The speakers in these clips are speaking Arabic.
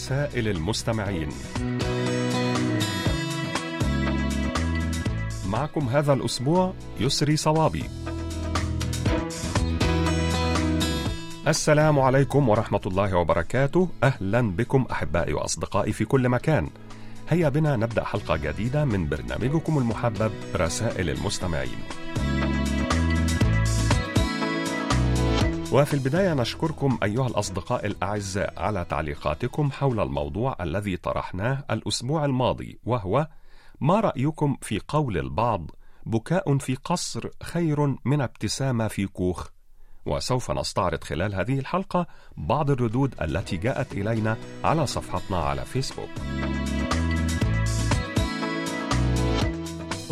رسائل المستمعين. معكم هذا الأسبوع يسري صوابي. السلام عليكم ورحمة الله وبركاته. أهلا بكم أحبائي وأصدقائي في كل مكان. هيا بنا نبدأ حلقة جديدة من برنامجكم المحبب رسائل المستمعين. وفي البداية نشكركم أيها الأصدقاء الأعزاء على تعليقاتكم حول الموضوع الذي طرحناه الأسبوع الماضي وهو ما رأيكم في قول البعض بكاء في قصر خير من ابتسامة في كوخ وسوف نستعرض خلال هذه الحلقة بعض الردود التي جاءت إلينا على صفحتنا على فيسبوك.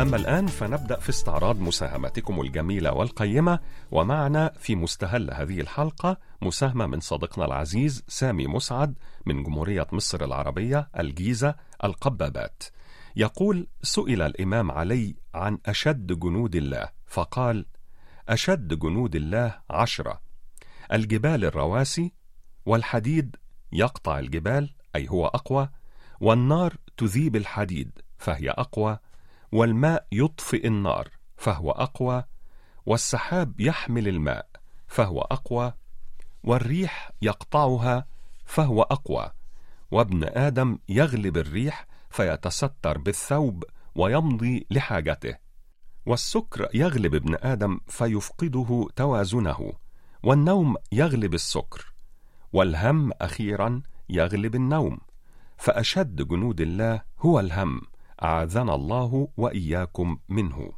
أما الآن فنبدأ في استعراض مساهماتكم الجميلة والقيمة ومعنا في مستهل هذه الحلقة مساهمة من صديقنا العزيز سامي مسعد من جمهورية مصر العربية الجيزة القبابات. يقول سئل الإمام علي عن أشد جنود الله فقال أشد جنود الله عشرة. الجبال الرواسي والحديد يقطع الجبال أي هو أقوى والنار تذيب الحديد فهي أقوى. والماء يطفئ النار فهو أقوى والسحاب يحمل الماء فهو أقوى والريح يقطعها فهو أقوى وابن آدم يغلب الريح فيتستر بالثوب ويمضي لحاجته والسكر يغلب ابن آدم فيفقده توازنه والنوم يغلب السكر والهم أخيرا يغلب النوم فأشد جنود الله هو الهم. أعاذنا الله وإياكم منه.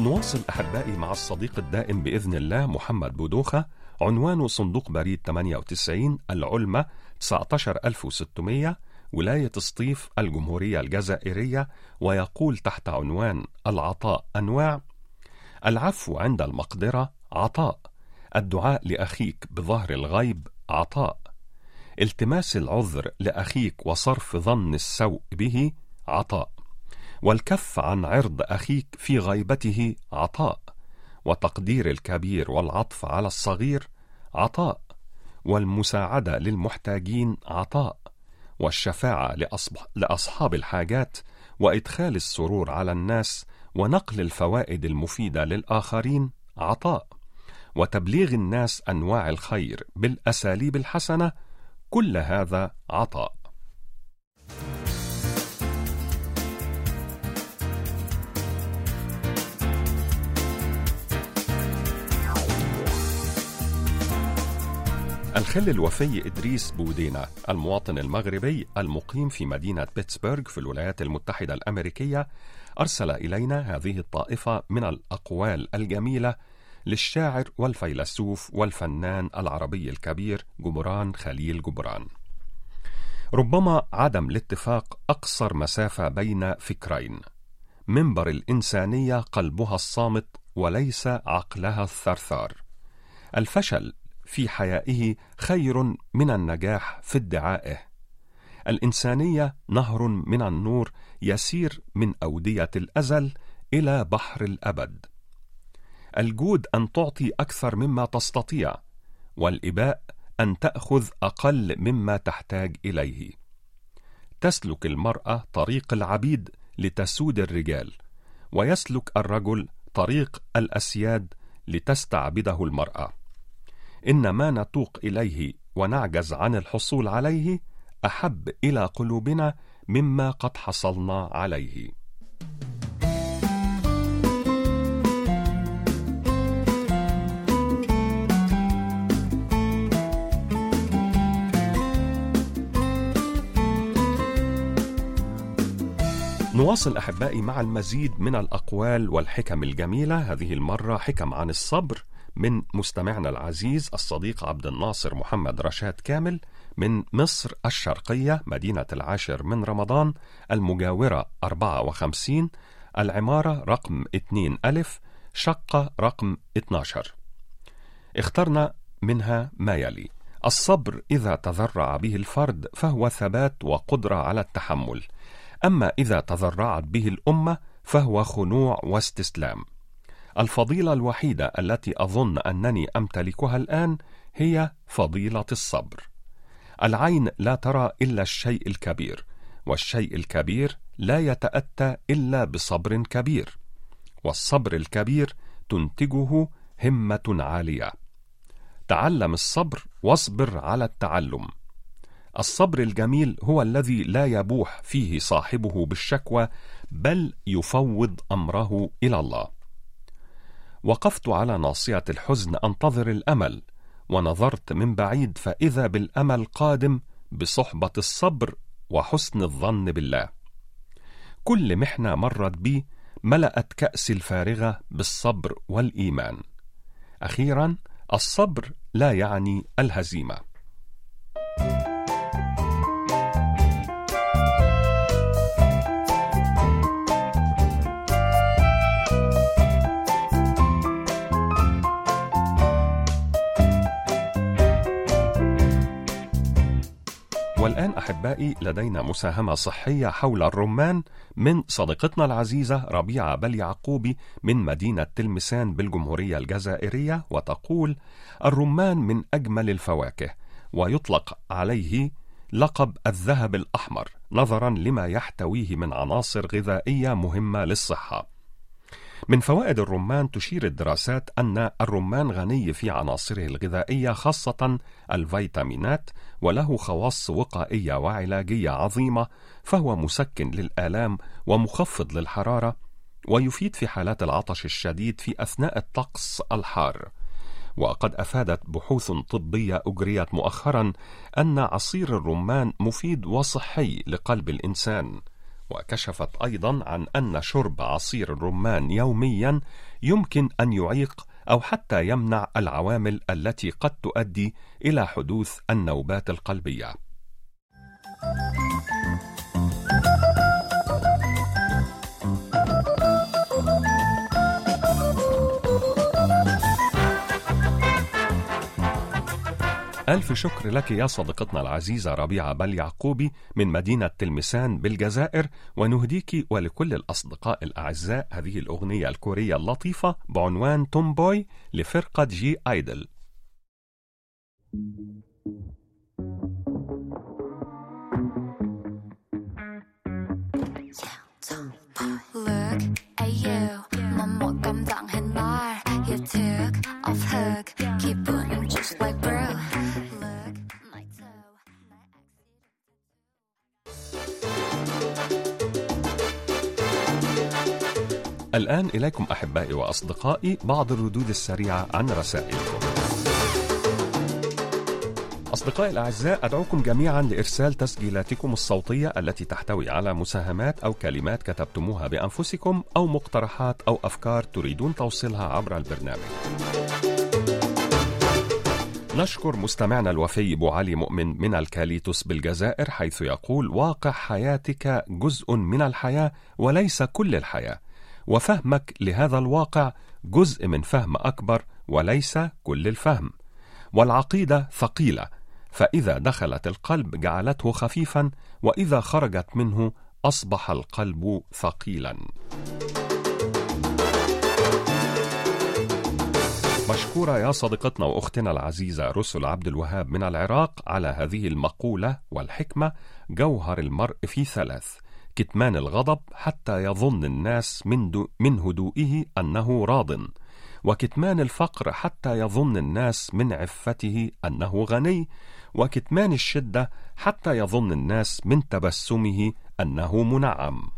نواصل أحبائي مع الصديق الدائم بإذن الله محمد بودوخة عنوان صندوق بريد 98 العلمة 19600 ولاية سطيف الجمهورية الجزائرية ويقول تحت عنوان العطاء أنواع العفو عند المقدرة عطاء. الدعاء لأخيك بظهر الغيب عطاء. التماس العذر لأخيك وصرف ظن السوء به عطاء. والكف عن عرض أخيك في غيبته عطاء. وتقدير الكبير والعطف على الصغير عطاء. والمساعدة للمحتاجين عطاء. والشفاعة لأصحاب الحاجات وإدخال السرور على الناس ونقل الفوائد المفيدة للآخرين عطاء. وتبليغ الناس أنواع الخير بالأساليب الحسنة كل هذا عطاء. الخل الوفي إدريس بودينا المواطن المغربي المقيم في مدينة بيتسبرغ في الولايات المتحدة الأمريكية أرسل إلينا هذه الطائفة من الأقوال الجميلة للشاعر والفيلسوف والفنان العربي الكبير جبران خليل جبران ربما عدم الاتفاق أقصر مسافة بين فكرين. منبر الإنسانية قلبها الصامت وليس عقلها الثرثار. الفشل في حيائه خير من النجاح في ادعائه. الإنسانية نهر من النور يسير من أودية الأزل إلى بحر الأبد. الجود أن تعطي أكثر مما تستطيع والإباء أن تأخذ أقل مما تحتاج إليه. تسلك المرأة طريق العبيد لتسود الرجال ويسلك الرجل طريق الأسياد لتستعبده المرأة. إن ما نتوق إليه ونعجز عن الحصول عليه أحب إلى قلوبنا مما قد حصلنا عليه. نواصل أحبائي مع المزيد من الأقوال والحكم الجميلة. هذه المرة حكم عن الصبر. من مستمعنا العزيز الصديق عبد الناصر محمد رشاد كامل من مصر الشرقية مدينة العاشر من رمضان المجاورة 54 العمارة رقم 2 ألف شقة رقم 12 اخترنا منها ما يلي. الصبر إذا تذرع به الفرد فهو ثبات وقدرة على التحمل. أما إذا تذرعت به الأمة فهو خنوع واستسلام. الفضيلة الوحيدة التي أظن أنني أمتلكها الآن هي فضيلة الصبر. العين لا ترى إلا الشيء الكبير والشيء الكبير لا يتأتى إلا بصبر كبير والصبر الكبير تنتجه همة عالية. تعلم الصبر واصبر على التعلم. الصبر الجميل هو الذي لا يبوح فيه صاحبه بالشكوى بل يفوض أمره إلى الله. وقفت على ناصية الحزن أنتظر الأمل ونظرت من بعيد فإذا بالأمل قادم بصحبة الصبر وحسن الظن بالله. كل محنة مرت بي ملأت كاسي الفارغة بالصبر والإيمان. أخيرا الصبر لا يعني الهزيمة. والآن أحبائي لدينا مساهمة صحية حول الرمان من صديقتنا العزيزة ربيعة بل يعقوبي من مدينة تلمسان بالجمهورية الجزائرية وتقول: الرمان من أجمل الفواكه ويطلق عليه لقب الذهب الأحمر نظرا لما يحتويه من عناصر غذائية مهمة للصحة. من فوائد الرمان تشير الدراسات أن الرمان غني في عناصره الغذائية خاصة الفيتامينات وله خواص وقائية وعلاجية عظيمة فهو مسكن للآلام ومخفض للحرارة ويفيد في حالات العطش الشديد في أثناء الطقس الحار. وقد أفادت بحوث طبية أجريت مؤخرا أن عصير الرمان مفيد وصحي لقلب الإنسان وكشفت أيضا عن أن شرب عصير الرمان يوميا يمكن أن يعيق أو حتى يمنع العوامل التي قد تؤدي إلى حدوث النوبات القلبية. ألف شكر لك يا صديقتنا العزيزة ربيعة بل يعقوبي من مدينة تلمسان بالجزائر ونهديك ولكل الأصدقاء الأعزاء هذه الأغنية الكورية اللطيفة بعنوان تومبوي لفرقة جي آيدل. Look الآن إليكم أحبائي وأصدقائي بعض الردود السريعة عن رسائلكم. أصدقائي الأعزاء أدعوكم جميعا لإرسال تسجيلاتكم الصوتية التي تحتوي على مساهمات أو كلمات كتبتموها بأنفسكم أو مقترحات أو أفكار تريدون توصيلها عبر البرنامج. نشكر مستمعنا الوفي أبو علي مؤمن من الكاليتوس بالجزائر حيث يقول واقع حياتك جزء من الحياة وليس كل الحياة. وفهمك لهذا الواقع جزء من فهم أكبر وليس كل الفهم. والعقيدة ثقيلة فإذا دخلت القلب جعلته خفيفا وإذا خرجت منه أصبح القلب ثقيلا. مشكورة يا صديقتنا وأختنا العزيزة رسل عبد الوهاب من العراق على هذه المقولة والحكمة جوهر المرء في ثلاث. كتمان الغضب حتى يظن الناس من, من هدوئه أنه راض. وكتمان الفقر حتى يظن الناس من عفته أنه غني. وكتمان الشدة حتى يظن الناس من تبسمه أنه منعم.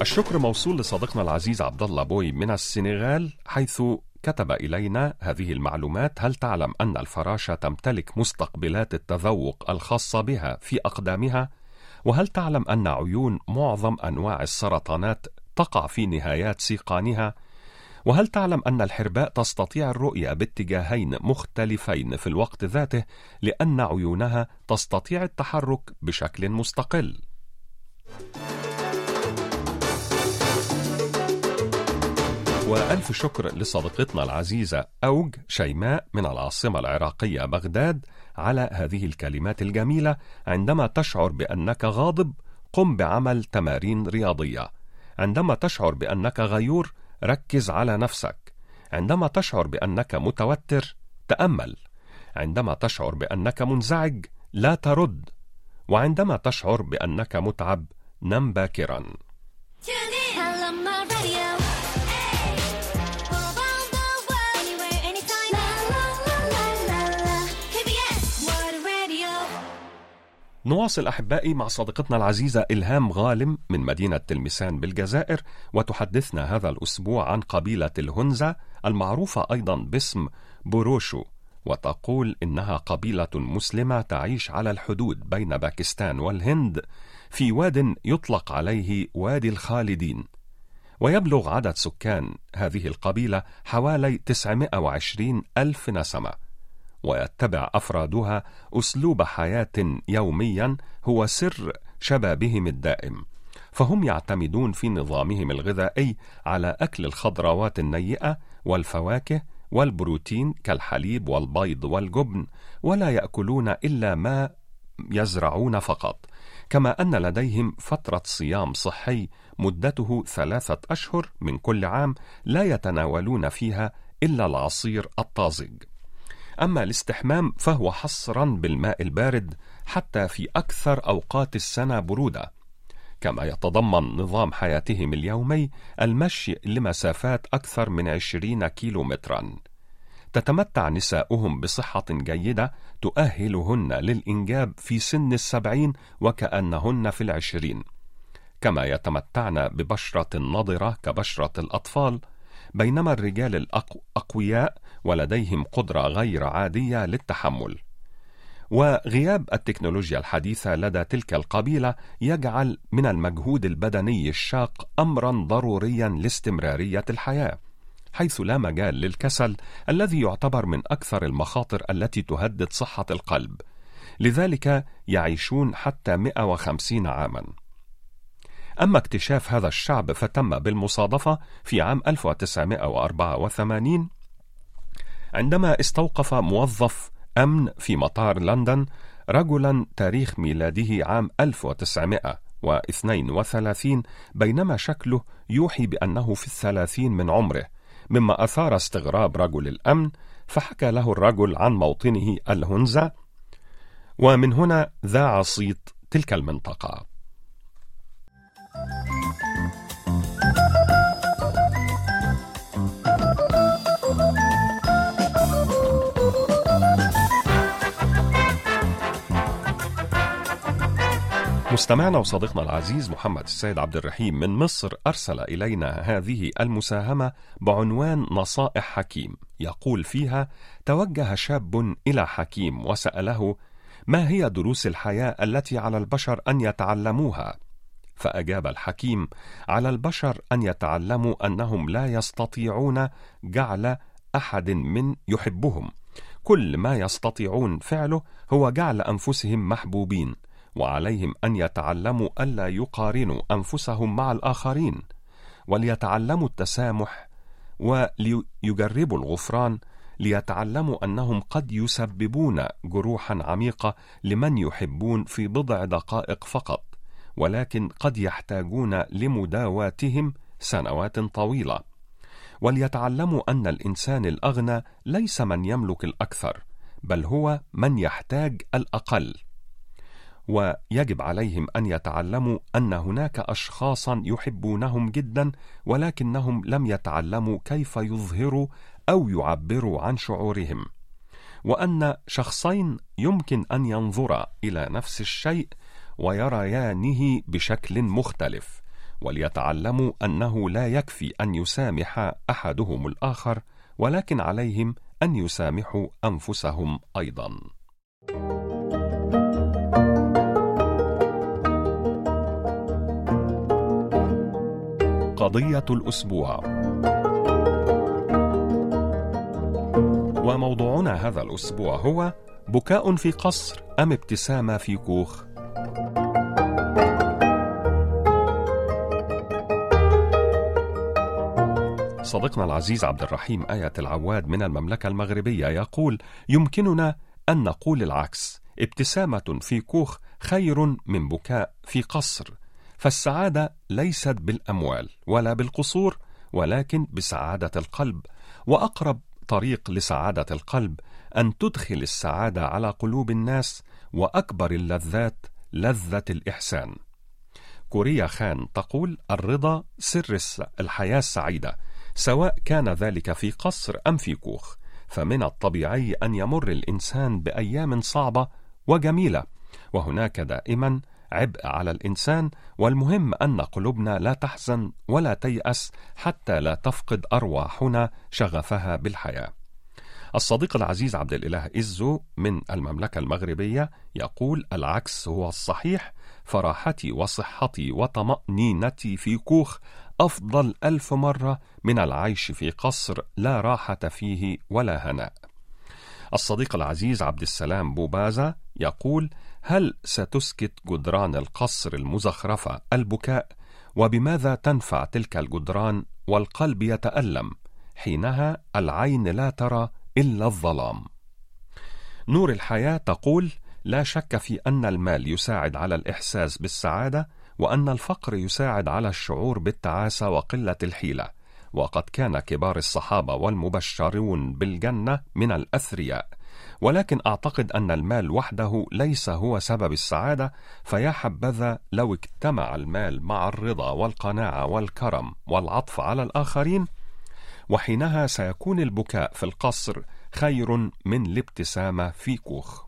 الشكر موصول لصديقنا العزيز عبد الله بوي من السنغال حيث كتب إلينا هذه المعلومات هل تعلم أن الفراشة تمتلك مستقبلات التذوق الخاصة بها في أقدامها؟ وهل تعلم أن عيون معظم أنواع السرطانات تقع في نهايات سيقانها؟ وهل تعلم أن الحرباء تستطيع الرؤية باتجاهين مختلفين في الوقت ذاته لأن عيونها تستطيع التحرك بشكل مستقل؟ وألف شكر لصديقتنا العزيزة أوج شيماء من العاصمة العراقية بغداد على هذه الكلمات الجميلة عندما تشعر بأنك غاضب قم بعمل تمارين رياضية. عندما تشعر بأنك غيور ركز على نفسك. عندما تشعر بأنك متوتر تأمل. عندما تشعر بأنك منزعج لا ترد. وعندما تشعر بأنك متعب نم باكرا. نواصل أحبائي مع صديقتنا العزيزة إلهام غالم من مدينة تلمسان بالجزائر وتحدثنا هذا الأسبوع عن قبيلة الهنزة المعروفة أيضا باسم بوروشو وتقول إنها قبيلة مسلمة تعيش على الحدود بين باكستان والهند في واد يطلق عليه وادي الخالدين. ويبلغ عدد سكان هذه القبيلة حوالي 920 ألف نسمة. ويتبع أفرادها أسلوب حياة يوميا هو سر شبابهم الدائم. فهم يعتمدون في نظامهم الغذائي على أكل الخضروات النيئة والفواكه والبروتين كالحليب والبيض والجبن ولا يأكلون إلا ما يزرعون فقط. كما أن لديهم فترة صيام صحي مدته ثلاثة أشهر من كل عام لا يتناولون فيها إلا العصير الطازج. أما الاستحمام فهو حصرا بالماء البارد حتى في أكثر أوقات السنة برودة. كما يتضمن نظام حياتهم اليومي المشي لمسافات أكثر من 20 كيلومترا. تتمتع نساؤهم بصحة جيدة تؤهلهن للإنجاب في سن السبعين وكأنهن في العشرين. كما يتمتعن ببشرة نضرة كبشرة الأطفال بينما الرجال الأقوياء ولديهم قدرة غير عادية للتحمل. وغياب التكنولوجيا الحديثة لدى تلك القبيلة يجعل من المجهود البدني الشاق أمرا ضروريا لاستمرارية الحياة، حيث لا مجال للكسل الذي يعتبر من أكثر المخاطر التي تهدد صحة القلب. لذلك يعيشون حتى 150 عاماً. أما اكتشاف هذا الشعب فتم بالمصادفة في عام 1984 عندما استوقف موظف أمن في مطار لندن رجلا تاريخ ميلاده عام 1932 بينما شكله يوحي بأنه في الثلاثين من عمره. مما أثار استغراب رجل الأمن فحكى له الرجل عن موطنه الهنزة ومن هنا ذاع صيت تلك المنطقة. مستمعنا وصديقنا العزيز محمد السيد عبد الرحيم من مصر أرسل إلينا هذه المساهمة بعنوان نصائح حكيم. يقول فيها توجه شاب إلى حكيم وسأله ما هي دروس الحياة التي على البشر أن يتعلموها؟ فأجاب الحكيم على البشر أن يتعلموا أنهم لا يستطيعون جعل أحد من يحبهم. كل ما يستطيعون فعله هو جعل أنفسهم محبوبين وعليهم أن يتعلموا ألا يقارنوا أنفسهم مع الآخرين. وليتعلموا التسامح وليجربوا الغفران ليتعلموا أنهم قد يسببون جروحا عميقة لمن يحبون في بضع دقائق فقط. ولكن قد يحتاجون لمداواتهم سنوات طويلة. وليتعلموا أن الإنسان الأغنى ليس من يملك الأكثر بل هو من يحتاج الأقل. ويجب عليهم أن يتعلموا أن هناك اشخاصا يحبونهم جدا ولكنهم لم يتعلموا كيف يظهروا أو يعبروا عن شعورهم. وأن شخصين يمكن أن ينظرا إلى نفس الشيء ويريانه بشكل مختلف وليتعلموا أنه لا يكفي أن يسامح أحدهم الآخر ولكن عليهم أن يسامحوا أنفسهم أيضا. قضية الأسبوع وموضوعنا هذا الأسبوع هو بكاء في قصر أم ابتسامة في كوخ؟ صديقنا العزيز عبد الرحيم آية العواد من المملكة المغربية يقول: يمكننا أن نقول العكس، ابتسامة في كوخ خير من بكاء في قصر، فالسعادة ليست بالأموال ولا بالقصور، ولكن بسعادة القلب، وأقرب طريق لسعادة القلب أن تدخل السعادة على قلوب الناس، وأكبر اللذات لذة الإحسان. كوريا خان تقول: الرضا سر الحياة السعيدة. سواء كان ذلك في قصر أم في كوخ فمن الطبيعي أن يمر الإنسان بأيام صعبة وجميلة وهناك دائما عبء على الإنسان والمهم أن قلوبنا لا تحزن ولا تيأس حتى لا تفقد أرواحنا شغفها بالحياة. الصديق العزيز عبد الإله إزو من المملكة المغربية يقول العكس هو الصحيح فراحتي وصحتي وطمأنينتي في كوخ أفضل ألف مرة من العيش في قصر لا راحة فيه ولا هناء. الصديق العزيز عبد السلام بوبازا يقول: هل ستسكت جدران القصر المزخرفة البكاء؟ وبماذا تنفع تلك الجدران والقلب يتألم؟ حينها العين لا ترى إلا الظلام. نور الحياة تقول: لا شك في أن المال يساعد على الإحساس بالسعادة وأن الفقر يساعد على الشعور بالتعاسة وقلة الحيلة. وقد كان كبار الصحابة والمبشرون بالجنة من الأثرياء. ولكن أعتقد أن المال وحده ليس هو سبب السعادة فيا حبذا لو اجتمع المال مع الرضا والقناعة والكرم والعطف على الآخرين وحينها سيكون البكاء في القصر خير من الابتسامة في كوخ.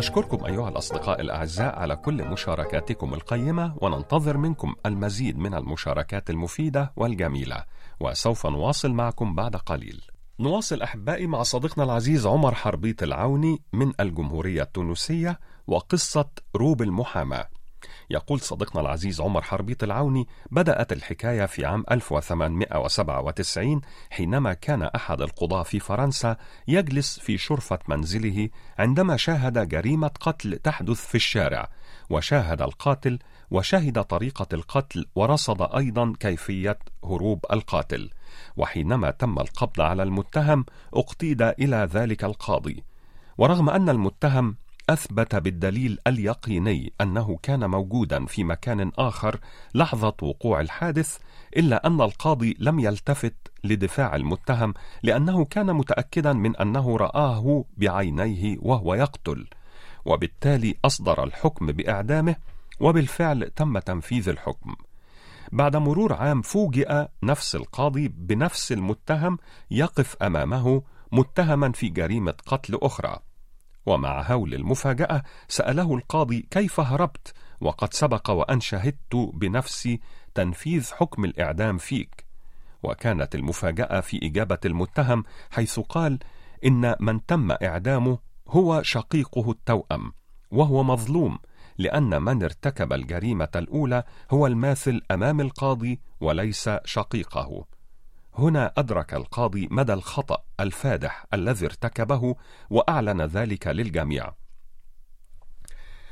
نشكركم أيها الأصدقاء الأعزاء على كل مشاركاتكم القيمة وننتظر منكم المزيد من المشاركات المفيدة والجميلة وسوف نواصل معكم بعد قليل. نواصل أحبائي مع صديقنا العزيز عمر حربيط العوني من الجمهورية التونسية وقصة روب المحاماة. يقول صديقنا العزيز عمر حربيط العوني بدأت الحكاية في عام 1897 حينما كان أحد القضاة في فرنسا يجلس في شرفة منزله عندما شاهد جريمة قتل تحدث في الشارع. وشاهد القاتل وشهد طريقة القتل ورصد أيضا كيفية هروب القاتل. وحينما تم القبض على المتهم أقتيد إلى ذلك القاضي. ورغم أن المتهم أثبت بالدليل اليقيني أنه كان موجودا في مكان آخر لحظة وقوع الحادث إلا أن القاضي لم يلتفت لدفاع المتهم لأنه كان متأكدا من أنه رآه بعينيه وهو يقتل. وبالتالي أصدر الحكم بإعدامه وبالفعل تم تنفيذ الحكم. بعد مرور عام فوجئ نفس القاضي بنفس المتهم يقف أمامه متهما في جريمة قتل أخرى. ومع هول المفاجأة سأله القاضي كيف هربت وقد سبق وأن شهدت بنفسي تنفيذ حكم الإعدام فيك. وكانت المفاجأة في إجابة المتهم حيث قال إن من تم إعدامه هو شقيقه التوأم وهو مظلوم لأن من ارتكب الجريمة الأولى هو الماثل أمام القاضي وليس شقيقه. هنا أدرك القاضي مدى الخطأ الفادح الذي ارتكبه وأعلن ذلك للجميع.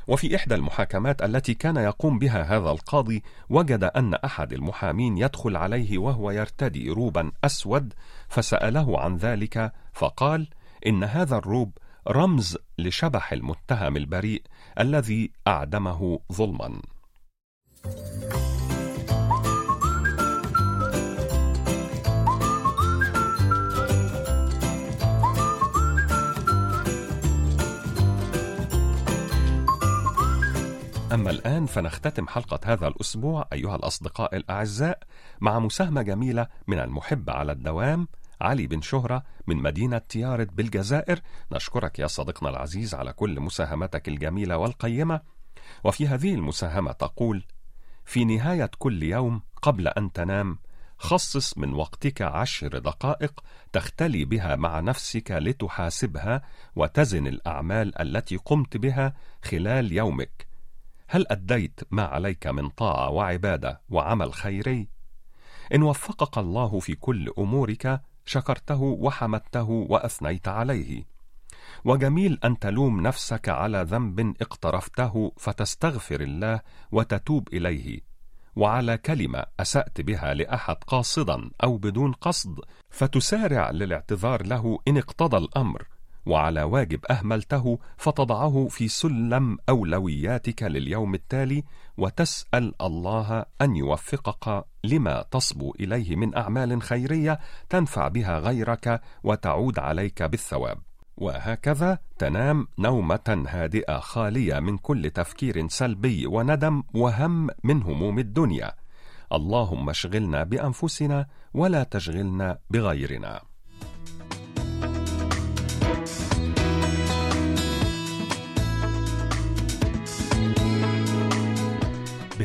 وفي إحدى المحاكمات التي كان يقوم بها هذا القاضي وجد أن أحد المحامين يدخل عليه وهو يرتدي روبا أسود فسأله عن ذلك فقال إن هذا الروب رمز لشبح المتهم البريء الذي أعدمه ظلما. أما الآن فنختتم حلقة هذا الأسبوع أيها الأصدقاء الأعزاء مع مساهمة جميلة من المحب على الدوام علي بن شهرة من مدينة تيارت بالجزائر. نشكرك يا صديقنا العزيز على كل مساهمتك الجميلة والقيمة. وفي هذه المساهمة تقول في نهاية كل يوم قبل أن تنام خصص من وقتك عشر دقائق تختلي بها مع نفسك لتحاسبها وتزن الأعمال التي قمت بها خلال يومك. هل أديت ما عليك من طاعة وعبادة وعمل خيري؟ إن وفقك الله في كل أمورك شكرته وحمدته وأثنيت عليه. وجميل أن تلوم نفسك على ذنب اقترفته فتستغفر الله وتتوب إليه. وعلى كلمة أسأت بها لأحد قاصدا أو بدون قصد فتسارع للاعتذار له إن اقتضى الأمر. وعلى واجب أهملته فتضعه في سلم أولوياتك لليوم التالي وتسأل الله أن يوفقك لما تصبو إليه من أعمال خيرية تنفع بها غيرك وتعود عليك بالثواب وهكذا تنام نومة هادئة خالية من كل تفكير سلبي وندم وهم من هموم الدنيا. اللهم اشغلنا بأنفسنا ولا تشغلنا بغيرنا.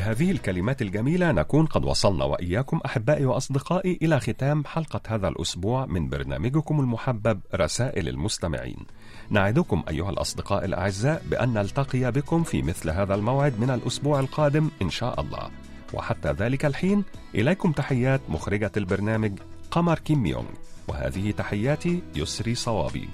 بهذه الكلمات الجميلة نكون قد وصلنا وإياكم أحبائي وأصدقائي إلى ختام حلقة هذا الأسبوع من برنامجكم المحبب رسائل المستمعين. نعدكم أيها الأصدقاء الأعزاء بأن نلتقي بكم في مثل هذا الموعد من الأسبوع القادم إن شاء الله. وحتى ذلك الحين إليكم تحيات مخرجة البرنامج قمر كيم يونغ وهذه تحياتي يسري صوابي.